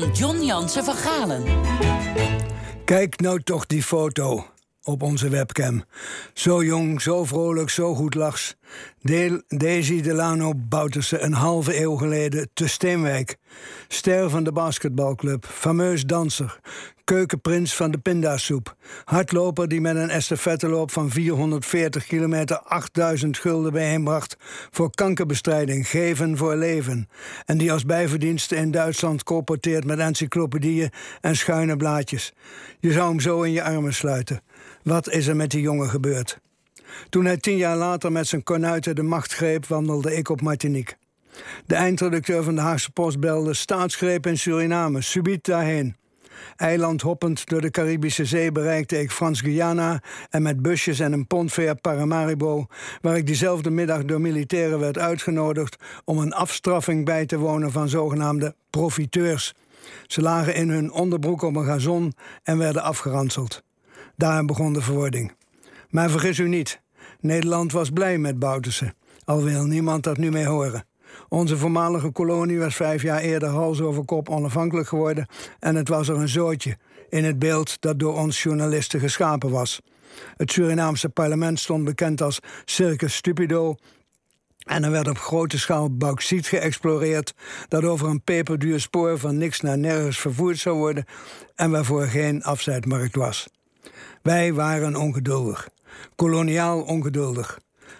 van John Jansen van Galen. Kijk nou toch die foto op onze webcam. Zo jong, zo vrolijk, zo goed lachs. Daisy Delano Bouterse een halve eeuw geleden te Steenwijk. Ster van de basketbalclub, fameus danser, keukenprins van de pindasoep. Hardloper die met een estafetteloop van 440 kilometer 8000 gulden bijeenbracht voor kankerbestrijding, geven voor leven. En die als bijverdienste in Duitsland colporteert met encyclopedieën en schuine blaadjes. Je zou hem zo in je armen sluiten. Wat is er met die jongen gebeurd? Toen hij tien jaar later met zijn kornuiten de macht greep, wandelde ik op Martinique. De eindredacteur van de Haagse Post belde staatsgreep in Suriname, subiet daarheen. Eilandhoppend door de Caribische Zee bereikte ik Frans-Guyana en met busjes en een pontveer Paramaribo, waar ik diezelfde middag door militairen werd uitgenodigd om een afstraffing bij te wonen van zogenaamde profiteurs. Ze lagen in hun onderbroek op een gazon en werden afgeranseld. Daar begon de verwording. Maar vergis u niet, Nederland was blij met Bouterse, al wil niemand dat nu mee horen. Onze voormalige kolonie was vijf jaar eerder hals over kop onafhankelijk geworden en het was er een zootje in het beeld dat door ons journalisten geschapen was. Het Surinaamse parlement stond bekend als Circus Stupido en er werd op grote schaal bauxiet geëxploreerd, dat over een peperduur spoor van niks naar nergens vervoerd zou worden en waarvoor geen afzetmarkt was. Wij waren ongeduldig, koloniaal ongeduldig.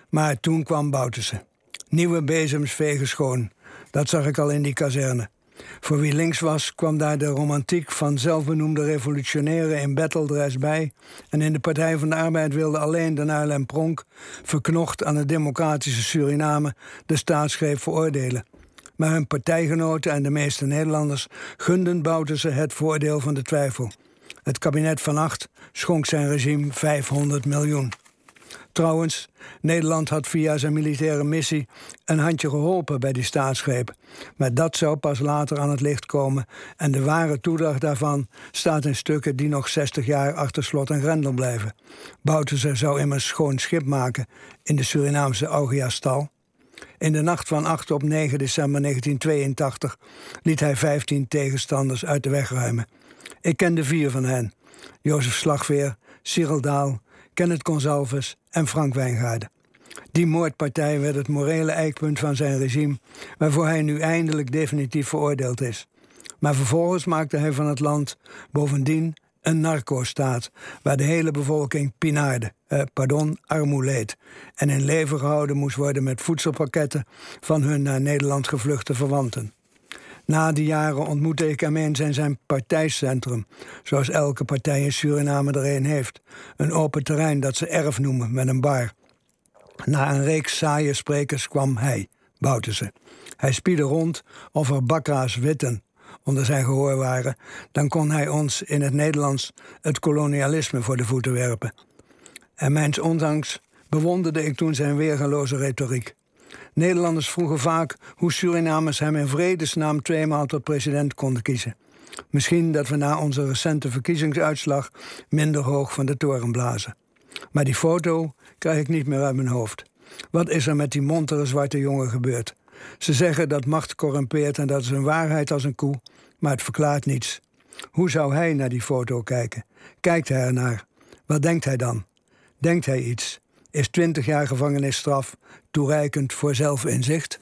Maar toen kwam Bouterse. Nieuwe bezems vegen schoon. Dat zag ik al in die kazerne. Voor wie links was, kwam daar de romantiek van zelfbenoemde revolutionairen in battledress bij. En in de Partij van de Arbeid wilde alleen de Nuil en Pronk, verknocht aan het democratische Suriname, de staatsgreep veroordelen. Maar hun partijgenoten en de meeste Nederlanders gunden Bouterse het voordeel van de twijfel. Het kabinet van Acht schonk zijn regime 500 miljoen. Trouwens, Nederland had via zijn militaire missie een handje geholpen bij die staatsgreep. Maar dat zou pas later aan het licht komen en de ware toedracht daarvan staat in stukken die nog 60 jaar achter slot en grendel blijven. Bouterse zou immers schoon schip maken in de Surinaamse Augiastal. In de nacht van 8 op 9 december 1982 liet hij 15 tegenstanders uit de weg ruimen. Ik kende vier van hen: Jozef Slagveer, Cyril Daal, Kenneth Gonsalves en Frank Wijngaarden. Die moordpartij werd het morele eikpunt van zijn regime, waarvoor hij nu eindelijk definitief veroordeeld is. Maar vervolgens maakte hij van het land bovendien een narco-staat, waar de hele bevolking pinaarde, eh, pardon, armoe leed, en in leven gehouden moest worden met voedselpakketten van hun naar Nederland gevluchte verwanten. Na die jaren ontmoette ik hem eens in zijn partijcentrum, zoals elke partij in Suriname er een heeft. Een open terrein dat ze erf noemen, met een bar. Na een reeks saaie sprekers kwam hij, Bouterse. Hij spiedde rond of er bakka's witten onder zijn gehoor waren. Dan kon hij ons in het Nederlands het kolonialisme voor de voeten werpen. En mijns ondanks bewonderde ik toen zijn weergaloze retoriek. Nederlanders vroegen vaak hoe Surinamers hem in vredesnaam tweemaal tot president konden kiezen. Misschien dat we na onze recente verkiezingsuitslag minder hoog van de toren blazen. Maar die foto krijg ik niet meer uit mijn hoofd. Wat is er met die montere zwarte jongen gebeurd? Ze zeggen dat macht corrumpeert en dat is een waarheid als een koe, maar het verklaart niets. Hoe zou hij naar die foto kijken? Kijkt hij ernaar? Wat denkt hij dan? Denkt hij iets? Is 20 jaar gevangenisstraf toereikend voor zelfinzicht?